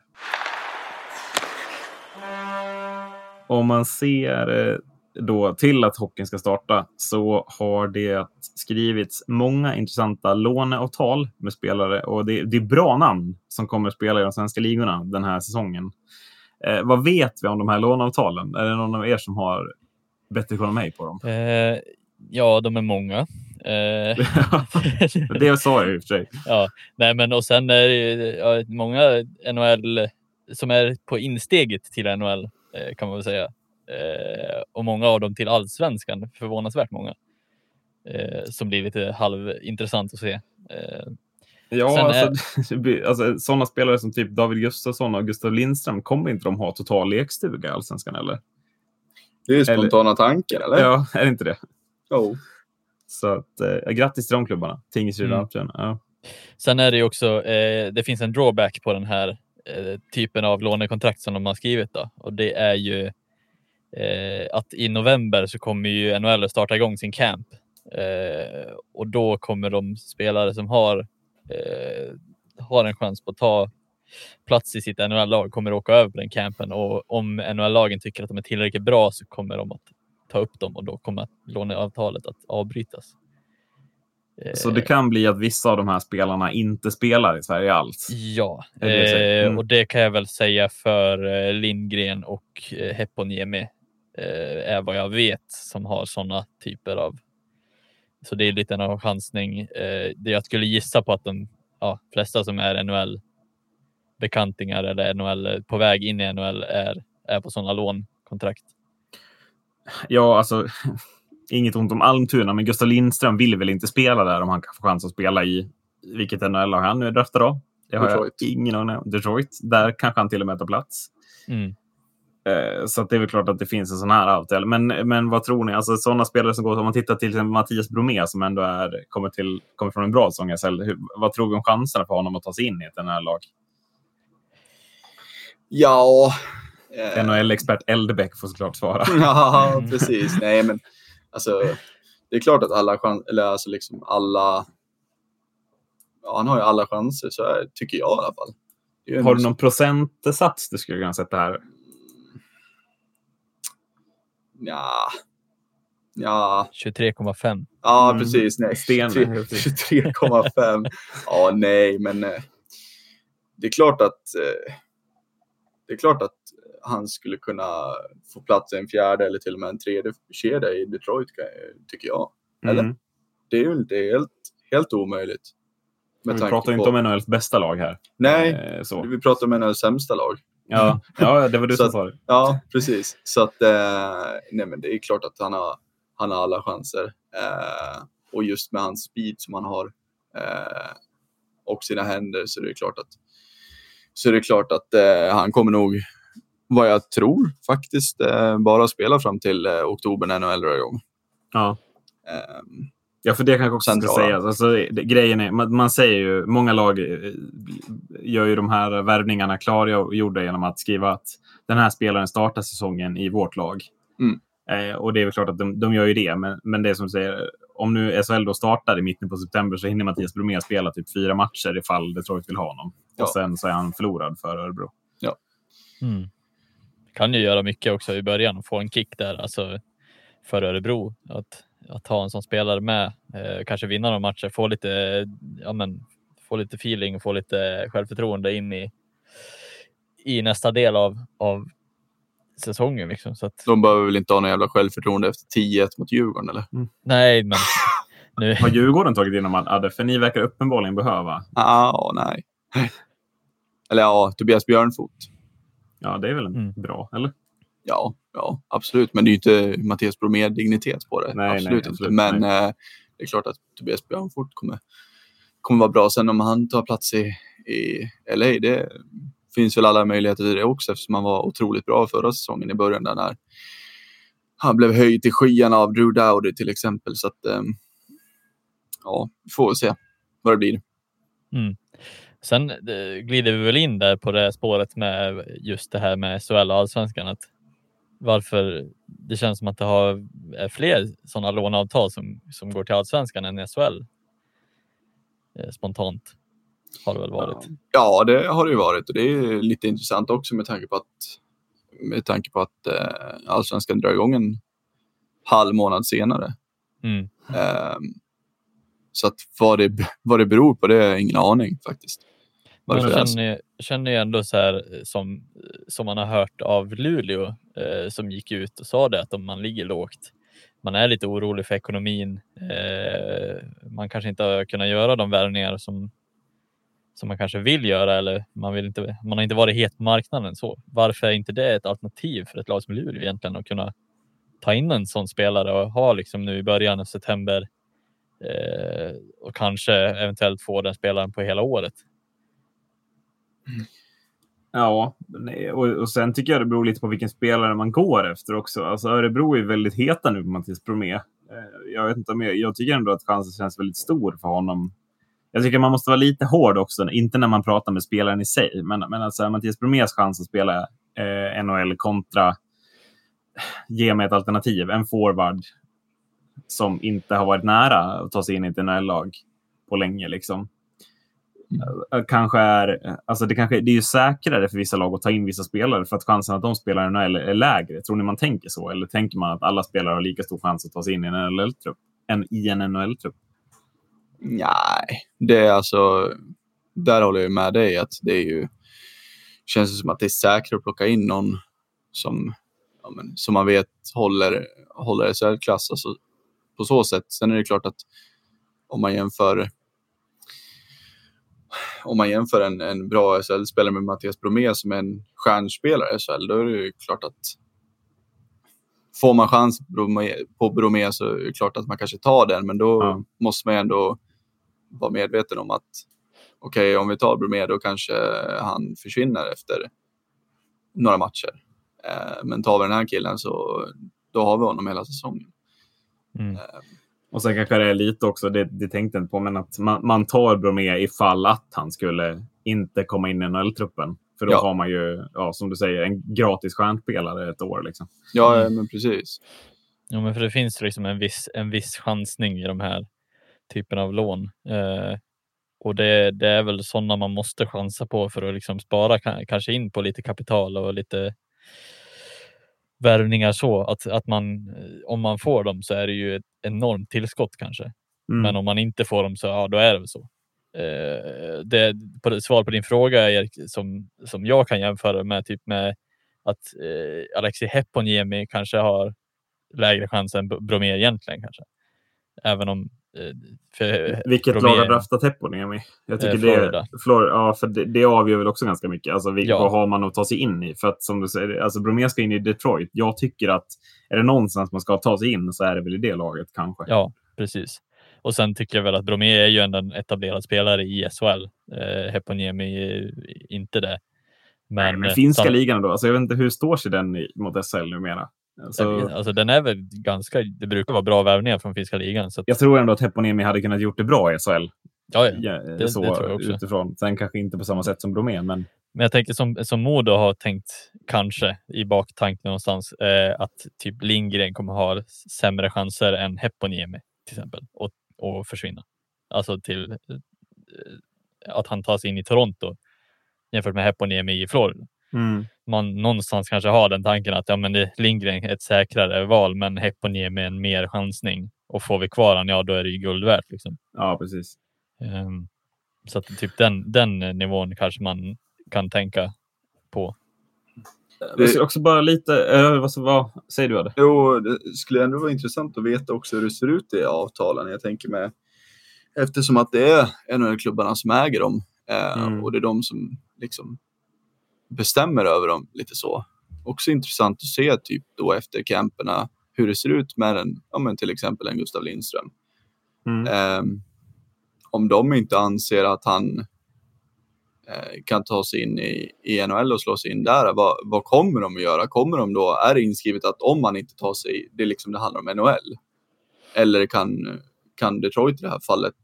Om man ser eh, då till att hockeyn ska starta så har det skrivits många intressanta låneavtal med spelare och det, det är bra namn som kommer att spela i de svenska ligorna den här säsongen. Eh, vad vet vi om de här låneavtalen? Är det någon av er som har bättre koll än mig på dem? Eh, ja, de är många. Eh, det sa jag i och för sig. ja, nej, men och sen är det ju, ja, många NHL som är på insteget till NHL eh, kan man väl säga. Eh, och många av dem till allsvenskan, förvånansvärt många. Eh, som blir lite halvintressant att se. Eh, Ja, Sen är- alltså, det blir- alltså, sådana spelare som typ David Gustafsson och Gustav Lindström, kommer inte de ha total lekstuga i Allsvenskan eller? Det är spontana tankar, eller? Ja, är det inte det? Jo. Så att, eh, grattis till de klubbarna. Tingsryd och Mm. Ja. Sen är det ju också, eh, det finns en drawback på den här eh, typen av lånekontrakt som de har skrivit då. Och det är ju eh, att i november så kommer ju NHL att starta igång sin camp. Eh, och då kommer de spelare som har, eh, har en chans på att ta plats i sitt NHL-lag kommer åka över på den campen och om NHL-lagen tycker att de är tillräckligt bra så kommer de att ta upp dem och då kommer låneavtalet att avbrytas. Så det kan bli att vissa av de här spelarna inte spelar i Sverige alls. Ja, det eh, Mm. och det kan jag väl säga för eh, Lindgren och eh, Heponiemi är vad jag vet som har sådana typer av. Så det är lite en chansning. Jag skulle gissa på att de ja, flesta som är NHL bekantingar eller NHL på väg in i NHL är, är på sådana lånkontrakt. Ja, alltså, inget ont om Almtuna, men Gustav Lindström vill väl inte spela där om han kan få chans att spela i vilket NHL-lag han nu är draftad av. Det har Detroit. jag ingen aning om. Detroit. Där kanske han till och med tar plats. Mm. Eh, Så att det är väl klart att det finns en sån här avtal. Men, men vad tror ni? Alltså sådana spelare som går, om man tittar till Mattias Bromé som ändå är, kommer, till, kommer från en bra säsong vad tror vi om chanserna för honom att ta sig in i ett NHL-lag? Ja. Eh, NHL-expert Eldebäck får såklart svara. ja, precis. Nej, men alltså, det är klart att alla chanser, eller alltså liksom alla, ja, han har ju alla chanser, så här, tycker jag i alla fall. Har du någon procentsats du skulle kunna sätta här? Ja. Ja, 23,5. ja Mm, precis. Nej, sten. 23 23,5. ja, nej, men eh, det är klart att eh, det är klart att han skulle kunna få plats i en fjärde eller till och med en tredje kedja i Detroit, tycker jag. Eller? Mm. Det är ju inte helt, helt omöjligt. Vi pratar ju på- inte om NHLs bästa lag här. Nej, Eh, så. vi pratar om av sämsta lag. Ja, ja, det var du som sa det. Ja, precis. Så att, eh, nej men det är klart att han har, han har alla chanser. Eh, och just med hans speed som han har eh, och sina händer så är det klart att, så är det klart att eh, han kommer nog, vad jag tror faktiskt, eh, bara spela fram till eh, oktober när NHL drar igång. Ja. Eh, Ja, för det kanske också ska Centrala. sägas. Alltså, det, grejen är, man, man säger ju, många lag eh, gör ju de här värvningarna klargjorda genom att skriva att den här spelaren startar säsongen i vårt lag. Mm. Eh, och det är väl klart att de, de gör ju det, men, men det som säger, om nu SHL då startar i mitten på september så hinner Mattias Bromé spela typ fyra matcher ifall Detroit vill ha honom. Ja. Och sen så är han förlorad för Örebro. Mm. Kan ju göra mycket också i början och få en kick där, alltså för Örebro. Att, att ha en sån spelare med, eh, kanske vinna några matcher, få lite, ja men, få lite feeling och få lite självförtroende in i, i nästa del av, av säsongen. Liksom. Så att, de behöver väl inte ha någon jävla självförtroende efter 10-1 mot Djurgården eller? nej, men nu, Har Djurgården tagit in Adde? För ni verkar uppenbarligen behöva. Ja, nej. Eller ja, Tobias Björnfot. Ja, det är väl Mm. bra, eller? Ja, ja, absolut. Men det är ju inte Mattias Bromé dignitet på det. Nej, nej, absolut absolut inte. Men nej. eh, det är klart att Tobias Björnfot kommer, kommer vara bra. Sen om han tar plats i, i LA, det finns väl alla möjligheter till det också eftersom han var otroligt bra förra säsongen i början där när han blev höjd till skyarna av Drew Dowdy till exempel. Så att, eh, ja, vi får väl se vad det blir. Sen eh, glider vi väl in där på det spåret med just det här med SHL och allsvenskan. Att varför det känns som att det har, är fler sådana låneavtal som, som går till allsvenskan än SHL. Eh, spontant har det väl varit. Ja, det har det ju varit och det är lite intressant också med tanke på att, med tanke på att eh, allsvenskan drar igång en halv månad senare. Mm. Ehm, så att vad det, vad det beror på, det har jag ingen aning faktiskt. Men jag känner, känner ju ändå så här eh, som, som man har hört av Luleå eh, som gick ut och sa det att om man ligger lågt, man är lite orolig för ekonomin. Eh, man kanske inte har kunnat göra de värvningar som, som man kanske vill göra eller man, vill inte, man har inte varit het på marknaden. Så varför är inte det ett alternativ för ett lag som Luleå egentligen att kunna ta in en sån spelare och ha liksom nu i början av september eh, och kanske eventuellt få den spelaren på hela året. Mm. Ja, och, och sen tycker jag det beror lite på vilken spelare man går efter också. Alltså Örebro är väldigt heta nu på Mattias Bromé. Eh, jag, vet inte om jag, jag tycker ändå att chansen känns väldigt stor för honom. Jag tycker man måste vara lite hård också, inte när man pratar med spelaren i sig, men, men alltså Mattias Bromés chans att spela eh, NHL kontra eh, ge mig ett alternativ, en forward som inte har varit nära att ta sig in i ett NHL-lag på länge. Liksom. Mm. Kanske är, alltså det, kanske, det är ju säkrare för vissa lag att ta in vissa spelare för att chansen att de spelar i NHL är lägre. Tror ni man tänker så? Eller tänker man att alla spelare har lika stor chans att ta sig in i en NHL-trupp? Än i en NHL-trupp? Nej, det är alltså, där håller jag med dig att det är ju, känns det som att det är säkrare att plocka in någon som, ja, men, som man vet håller, håller SHL-klass. Alltså, på så sätt. Sen är det klart att om man jämför om man jämför en, en bra SHL-spelare med Mattias Bromé som är en stjärnspelare i SHL, då är det ju klart att får man chans på Bromé, så är det klart att man kanske tar den, men då Ja. måste man ändå vara medveten om att okej, om vi tar Bromé då kanske han försvinner efter några matcher. Eh, men tar vi den här killen så då har vi honom hela säsongen. Mm. Och sen kanske det är lite också, det, det tänkte jag inte på, men att man, man tar Bromé ifall att han skulle inte komma in i NHL-truppen. För då Ja. har man ju, ja, som du säger, en gratis stjärnspelare ett år. Liksom. ja, Mm. men precis. Ja, men för det finns liksom en viss, en viss chansning i de här typen av lån. Eh, och det, det är väl sådana man måste chansa på för att liksom spara ka- kanske in på lite kapital och lite värvningar så att, att man om man får dem så är det ju ett enormt tillskott kanske. Mm. Men om man inte får dem så ja, då är det så. Eh, det, på svar på din fråga Erik, som, som jag kan jämföra med typ med att eh, Alexi Heponiemi kanske har lägre chans än Bromé egentligen kanske. Även om eh, för Vilket Bromé- lag har draftat Heponiemi? Jag tycker Eh, det, Florida. Florida. Ja, för det, det avgör väl också ganska mycket. Alltså, vilka Ja. har man att ta sig in i? För att som du säger, alltså Bromé ska in i Detroit. Jag tycker att är det någonstans man ska ta sig in så är det väl i det laget kanske. Ja, precis. Och sen tycker jag väl att Bromé är ju ändå en etablerad spelare i SHL. Eh, Heponiemi är inte det. Men, Nej, men eh, finska sam- ligan då? Alltså, jag vet inte, hur står sig den mot SL numera? Alltså, Alltså, den är väl ganska, det brukar vara bra värvningar från finska ligan. Så att, jag tror ändå att Heponiemi hade kunnat gjort det bra i SHL. ja, ja. Det så, tror jag också. Utifrån. Sen kanske inte på samma sätt som Bromé, men Men jag tänker som, som Modo har tänkt kanske i baktanken någonstans eh, att typ Lindgren kommer ha sämre chanser än Heponiemi till exempel och, och försvinna. Alltså till eh, att han tar sig in i Toronto jämfört med Heponiemi i Florida. Man någonstans kanske har den tanken att ja, men det, Lindgren är ett säkrare val, men Heponiemi är en mer chansning och får vi kvar han, ja, då är det ju guld värt. Liksom. ja, precis. Ehm, så att typ den, den nivån kanske man kan tänka på. Det är också bara lite, äh, vad, vad säger du? Adde? Jo, det skulle ändå vara intressant att veta också hur det ser ut i avtalen. Jag tänker med eftersom att det är NHL-klubbarna som äger dem eh, Mm. och det är de som liksom bestämmer över dem lite så. Också intressant att se typ då efter camperna hur det ser ut med en, ja, men till exempel en Gustav Lindström. Mm. Ehm, om de inte anser att han eh, kan ta sig in i, i NHL och slå sig in där, vad, vad kommer de att göra? Kommer de då, är det inskrivet att om man inte tar sig, det är liksom det handlar om NHL? Eller kan, kan Detroit i det här fallet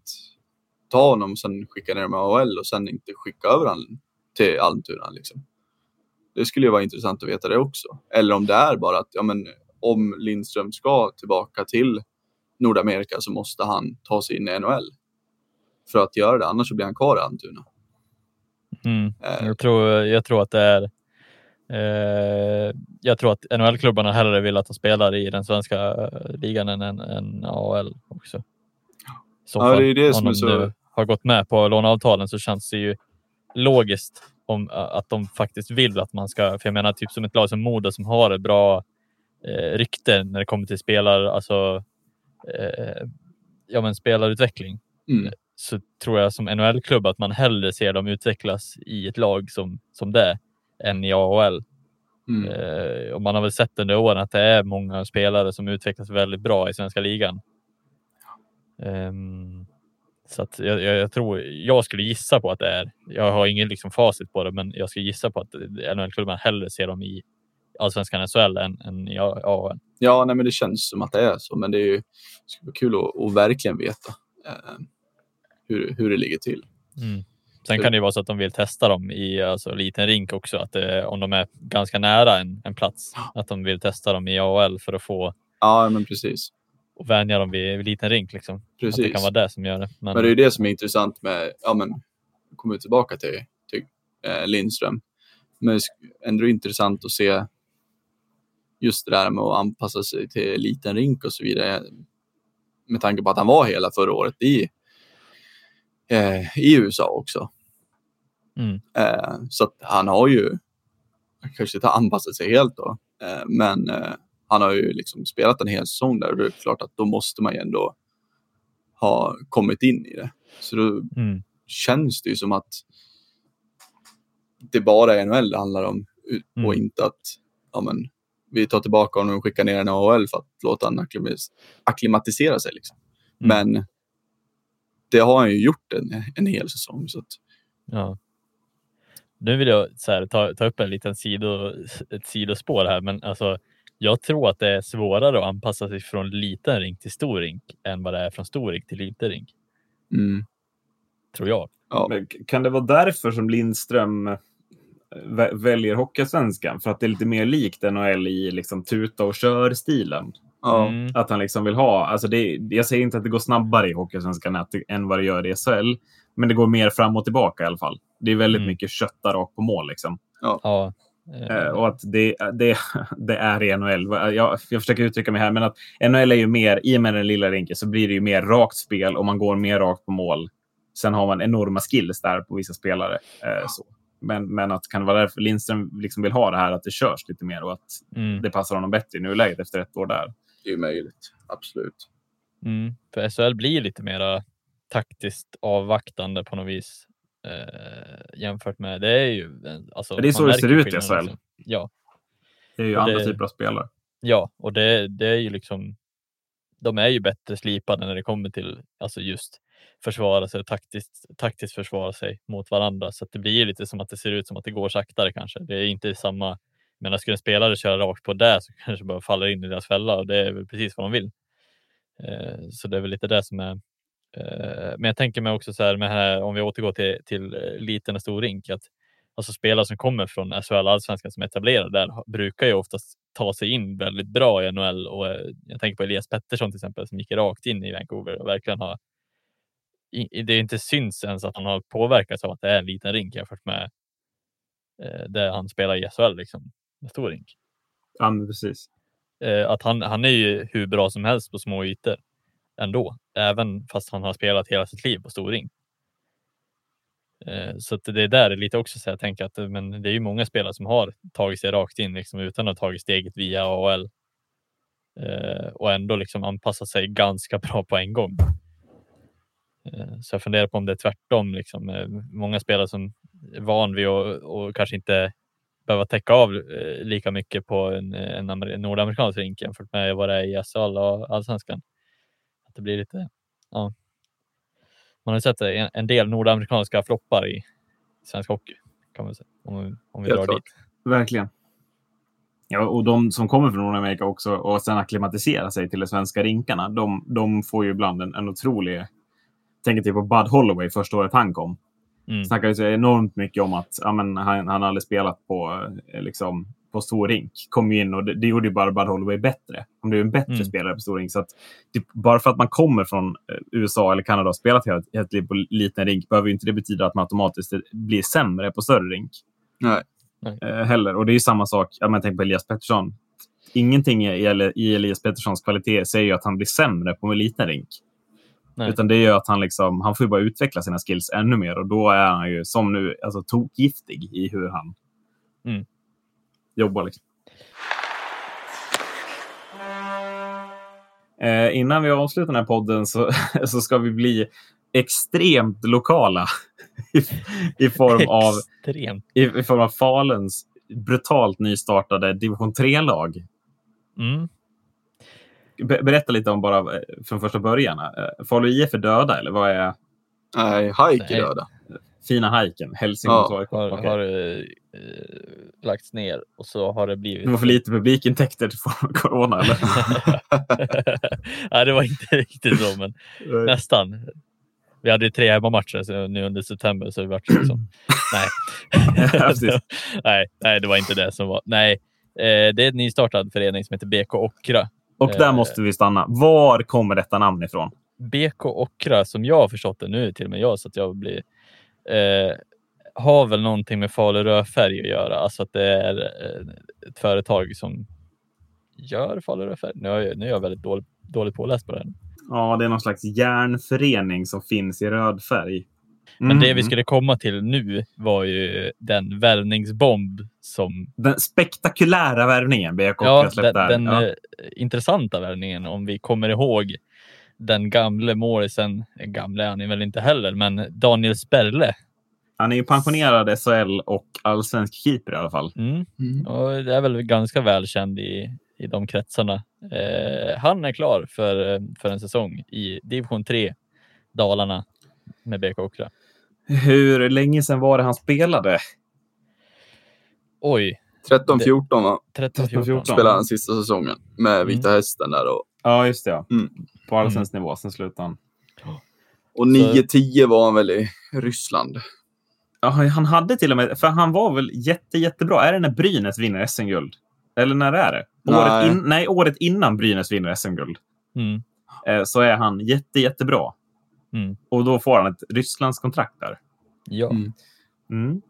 ta honom och sen skicka ner med AHL och sen inte skicka över honom till Almtuna liksom? Det skulle ju vara intressant att veta det också. Eller om det är bara att ja, men, om Lindström ska tillbaka till Nordamerika så måste han ta sig in i NHL. För att göra det, annars så blir han kvar i Almtuna. Mm. Eh, Jag, tror, jag tror att det är eh, jag tror att NHL-klubbarna hellre vill att han spelar i den svenska eh, ligan än, än, än AHL också. Så Ja, det är det Om som är så- har gått med på låneavtalen så känns det ju logiskt om, att de faktiskt vill att man ska, för jag menar typ som ett lag som Modo som har bra eh, rykte när det kommer till spelar, alltså eh, ja, men spelarutveckling Mm. så tror jag som NHL-klubb att man hellre ser dem utvecklas i ett lag som, som det än i AHL. Mm. Eh, och man har väl sett under åren att det är många spelare som utvecklas väldigt bra i svenska ligan. Ehm, så att jag, jag, jag tror, jag skulle gissa på att det är, jag har ingen liksom facit på det, men jag skulle gissa på att NHL-klubbarna hellre ser dem i allsvenskan SHL än, än i AHL. Ja, nej, men det känns som att det är så, men det är ju det skulle vara kul att, att verkligen veta eh, hur, hur det ligger till. Mm. Sen kan det ju vara så att de vill testa dem i alltså, liten rink också, att eh, om de är ganska nära en, en plats, att de vill testa dem i AHL för att få Ja, men precis. Och vänja dem vid, vid liten rink. Liksom. Att det precis. kan vara det som gör det. Men, Men det är ju det som är intressant med, ja men, kommer tillbaka till, till eh, Lindström. Men ändå intressant att se just det där med att anpassa sig till liten rink och så vidare. Med tanke på att han var hela förra året i, eh, i USA också. Mm. Eh, så han har ju, kanske inte anpassat sig helt då, eh, men eh, han har ju liksom spelat en hel säsong där och det är klart att då måste man ju ändå ha kommit in i det. Så då mm, känns det ju som att det bara är NHL det handlar om och Mm. inte att ja, men, vi tar tillbaka honom och skickar ner en AHL för att låta honom akklimatis- akklimatisera sig. Liksom. Mm. Men det har han ju gjort en, en hel säsong. Så att, ja. Nu vill jag så här, ta, ta upp en liten sido, ett sidospår här, men alltså, jag tror att det är svårare att anpassa sig från liten rink till stor rink än vad det är från stor rink till liten rink. mm. Tror jag. ja. Men Kan det vara därför som Lindström eh, vä- väljer Hockeysvenskan? För att det är lite mer likt NHL i liksom tuta och kör-stilen. Ja, Mm. Att han liksom vill ha, alltså det, jag säger inte att det går snabbare i Hockeysvenskan än- vad det gör i SHL, Men det går mer fram och tillbaka i alla fall. Det är väldigt Mm. mycket kötta rakt på mål. Liksom. Ja. Eh, och att det, det, det är i NHL. Jag, jag försöker uttrycka mig här, men att NHL är ju mer, i och med den lilla rinken, så blir det ju mer rakt spel och man går mer rakt på mål. Sen har man enorma skills där på vissa spelare. Eh, så. Men, men att kan det vara därför Lindström liksom vill ha det här, att det körs lite mer och att mm. det passar honom bättre i nuläget efter ett år där. Det är ju möjligt. Absolut. Mm, för SHL blir lite mera taktiskt avvaktande på något vis eh, jämfört med det är ju. Alltså, Det är så det ser ut i SHL. liksom. Ja, Det är ju Och andra det- typer av spelare. ja, och det, det är ju liksom. De är ju bättre slipade när det kommer till alltså just försvara sig taktiskt, taktiskt försvara sig mot varandra. Så att det blir lite som att det ser ut som att det går saktare kanske. Det är inte samma. Men skulle en spelare köra rakt på det så kanske bara faller in i deras fälla och det är väl precis vad de vill. Eh, så det är väl lite det som är. Eh, men jag tänker mig också så här med här, om vi återgår till, till eh, liten och stor rink, att alltså spelare som kommer från SHL allsvenskan som är etablerade där brukar ju oftast ta sig in väldigt bra i NHL och eh, jag tänker på Elias Pettersson till exempel som gick rakt in i Vancouver och verkligen har. Det inte syns ens att han har påverkats av att det är en liten rink jämfört med där han spelar i SHL liksom, en stor rink Ja, men precis. att han, han är ju hur bra som helst på små ytor ändå, även fast han har spelat hela sitt liv på storring. Eh, så att det är där är lite också så jag tänker att men det är ju många spelare som har tagit sig rakt in liksom, utan att ha tagit steget via AHL eh, och ändå liksom anpassat sig ganska bra på en gång. Eh, så jag funderar på om det är tvärtom. Liksom, många spelare som är van vid att och kanske inte behöva täcka av lika mycket på en, en nordamerikansk rink jämfört med vad det är i SHL och allsvenskan. Att det blir lite, ja. Man har sett en, en del nordamerikanska floppar i svensk hockey kan man säga. Om, om vi Helt drar klart. dit. Verkligen. Ja, och de som kommer från Nordamerika också och sen akklimatisera sig till de svenska rinkarna, de, de får ju ibland en, en otrolig... Tänker typ på Bud Holloway första året han kom. Mm. Snackar ju så enormt mycket om att ja, men han, han aldrig spelat på, eh, liksom, på stor rink. Kom ju in och det, det gjorde ju bara Bud Holloway bättre. Han blev en bättre Mm. spelare på stor rink. Så att, det, bara för att man kommer från eh, USA eller Kanada och spelat hela sitt liv på liten rink behöver ju inte det betyda att man automatiskt blir sämre på större rink Nej. eh, heller. Och det är ju samma sak, ja, men tänk på Elias Pettersson. Ingenting i, i Elias Petterssons kvalitet säger ju att han blir sämre på en liten rink. Nej. Utan det är att han, liksom, han får ju bara utveckla sina skills ännu mer och då är han ju som nu alltså, tokgiftig i hur han Mm. Jobbar. Liksom. Eh, innan vi avslutar den här podden så, så ska vi bli extremt lokala i, i, form av, Extremt. i, i form av Faluns brutalt nystartade division 3-lag. Mm. Be- berätta lite om bara eh, från första början. Eh, Falu IF är döda eller vad är Nej, Nej. är döda. Fina hajken? Hälsingland Ja. Har, Okej. har eh, lagts ner och så har det blivit. Det var för lite publikintäkter för corona eller? Nej, det var inte riktigt så, men nästan. Vi hade ju tre hemmamatcher så nu under september så det vart liksom. Nej. Nej, nej, det var inte det som var. Nej, eh, det är en nystartad förening som heter BK Ockra. Och där Eh. måste vi stanna. Var kommer detta namn ifrån? BK Ockra, som jag har förstått det nu, till och med jag, så att jag blir eh, har väl någonting med Falu rödfärg att göra. Alltså att det är eh, ett företag som gör Falu rödfärg. Nu är jag, nu är jag väldigt dålig, dåligt påläst på det. Här. Ja, det är någon slags järnförening som finns i röd färg. Men det vi Mm. skulle komma till nu var ju den värvningsbomb som Den spektakulära värvningen BK Ja, den, den ja. eh, intressanta värvningen om vi kommer ihåg den gamle målisen, gamle är han väl inte heller, men Daniel Sperle. Han är ju pensionerad SHL och allsvensk keeper i alla fall. Mm. Mm. Och det är väl ganska välkänd i, i de kretsarna. Eh, han är klar för, för en säsong i division 3 Dalarna med BK Ockra. Hur länge sedan var det han spelade? Oj, 13-14 va? 13-14. 13-14. spelade han sista säsongen med Vita Hästen där. Och, Ja, just det. Ja. Mm. På allsvensk nivå. Sen slutade han. och 9-10 var han väl i Ryssland. Ja, han hade till och med, för han var väl jätte, jättebra. Är det när Brynäs vinner SM-guld? Eller när är det? Året Nej. in, nej, året innan Brynäs vinner SM-guld. Mm. Eh, så är han jätte, jättebra. Mm. Och då får han ett Rysslands kontrakt där. Ja. Mm. Mm.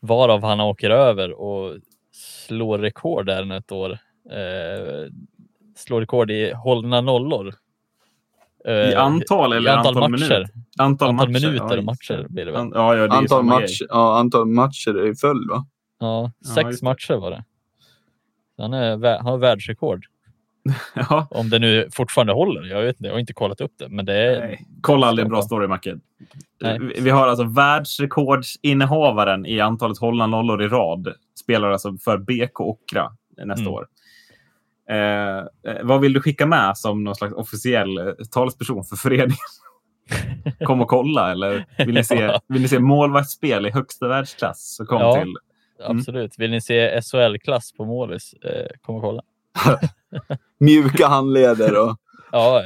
Varav han åker över och slår rekord där ett år. Eh, slår rekord i hållna nollor. Eh, I antal eller i antal, antal matcher. minuter? Antal, Antal matcher. minuter ja, och matcher blir det väl. An- Ja, ja, det är Antal, match, ja, antal matcher i följd va? Ja, sex matcher var det. Han, är, han har världsrekord. Ja, Om det nu fortfarande håller. Jag vet inte, jag har inte kollat upp det. Men det är... nej. Kolla aldrig en bra story, Macke. Vi har alltså världsrekordsinnehavaren i antalet hållna nollor i rad. Spelar alltså för BK Ockra nästa Mm. år. Eh, eh, vad vill du skicka med som någon slags officiell eh, talesperson för föreningen? Kom och kolla, eller vill ni se, vill ni se målvaktsspel i högsta världsklass? Så kom Ja. till Mm. Absolut. Vill ni se SHL-klass på målis? Eh, kom och kolla. Mjuka handleder och Ja,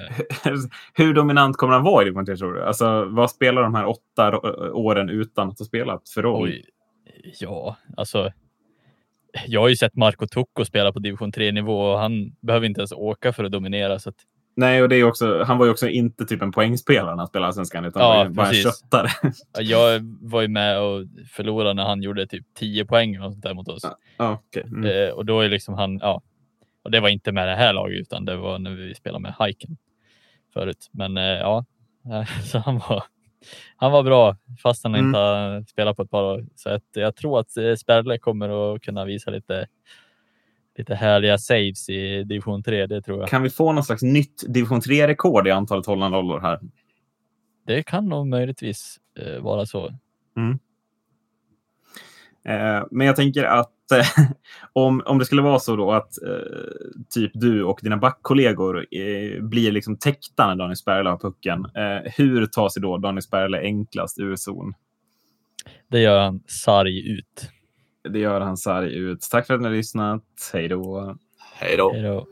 Hur dominant kommer han vara i division 3, tror du? Alltså, vad spelar de här åtta ro- åren utan att ha spelat för roll? oj. Ja, alltså. Jag har ju sett Marco Tucco spela på division 3-nivå och han behöver inte ens åka för att dominera. Så att, Nej, och det är också, han var ju också inte typ en poängspelare när han spelade Allsvenskan, utan Ja, bara en köttare. ja, jag var ju med och förlorade när han gjorde typ 10 poäng och sånt där mot oss. ja, okej. mm. Eh, och då är liksom han, ja. Och det var inte med det här laget utan det var när vi spelade med Heiken förut. Men eh, ja, så han var, han var bra fast han Mm. inte har spelat på ett par år. Så att jag tror att eh, Sperle kommer att kunna visa lite, lite härliga saves i division 3. Det tror jag. Kan vi få någon slags nytt division 3-rekord i antalet hållna nollor här? Det kan nog möjligtvis eh, vara så. Eh, men jag tänker att om, om det skulle vara så då att eh, typ du och dina backkollegor eh, blir liksom täckta när Daniel Sperle har pucken. Eh, hur tar sig då Daniel Sperle enklast ur zon? Det gör han sarg ut. Det gör han sarg ut. Tack för att ni har lyssnat. Hej då. hej då. Hej då.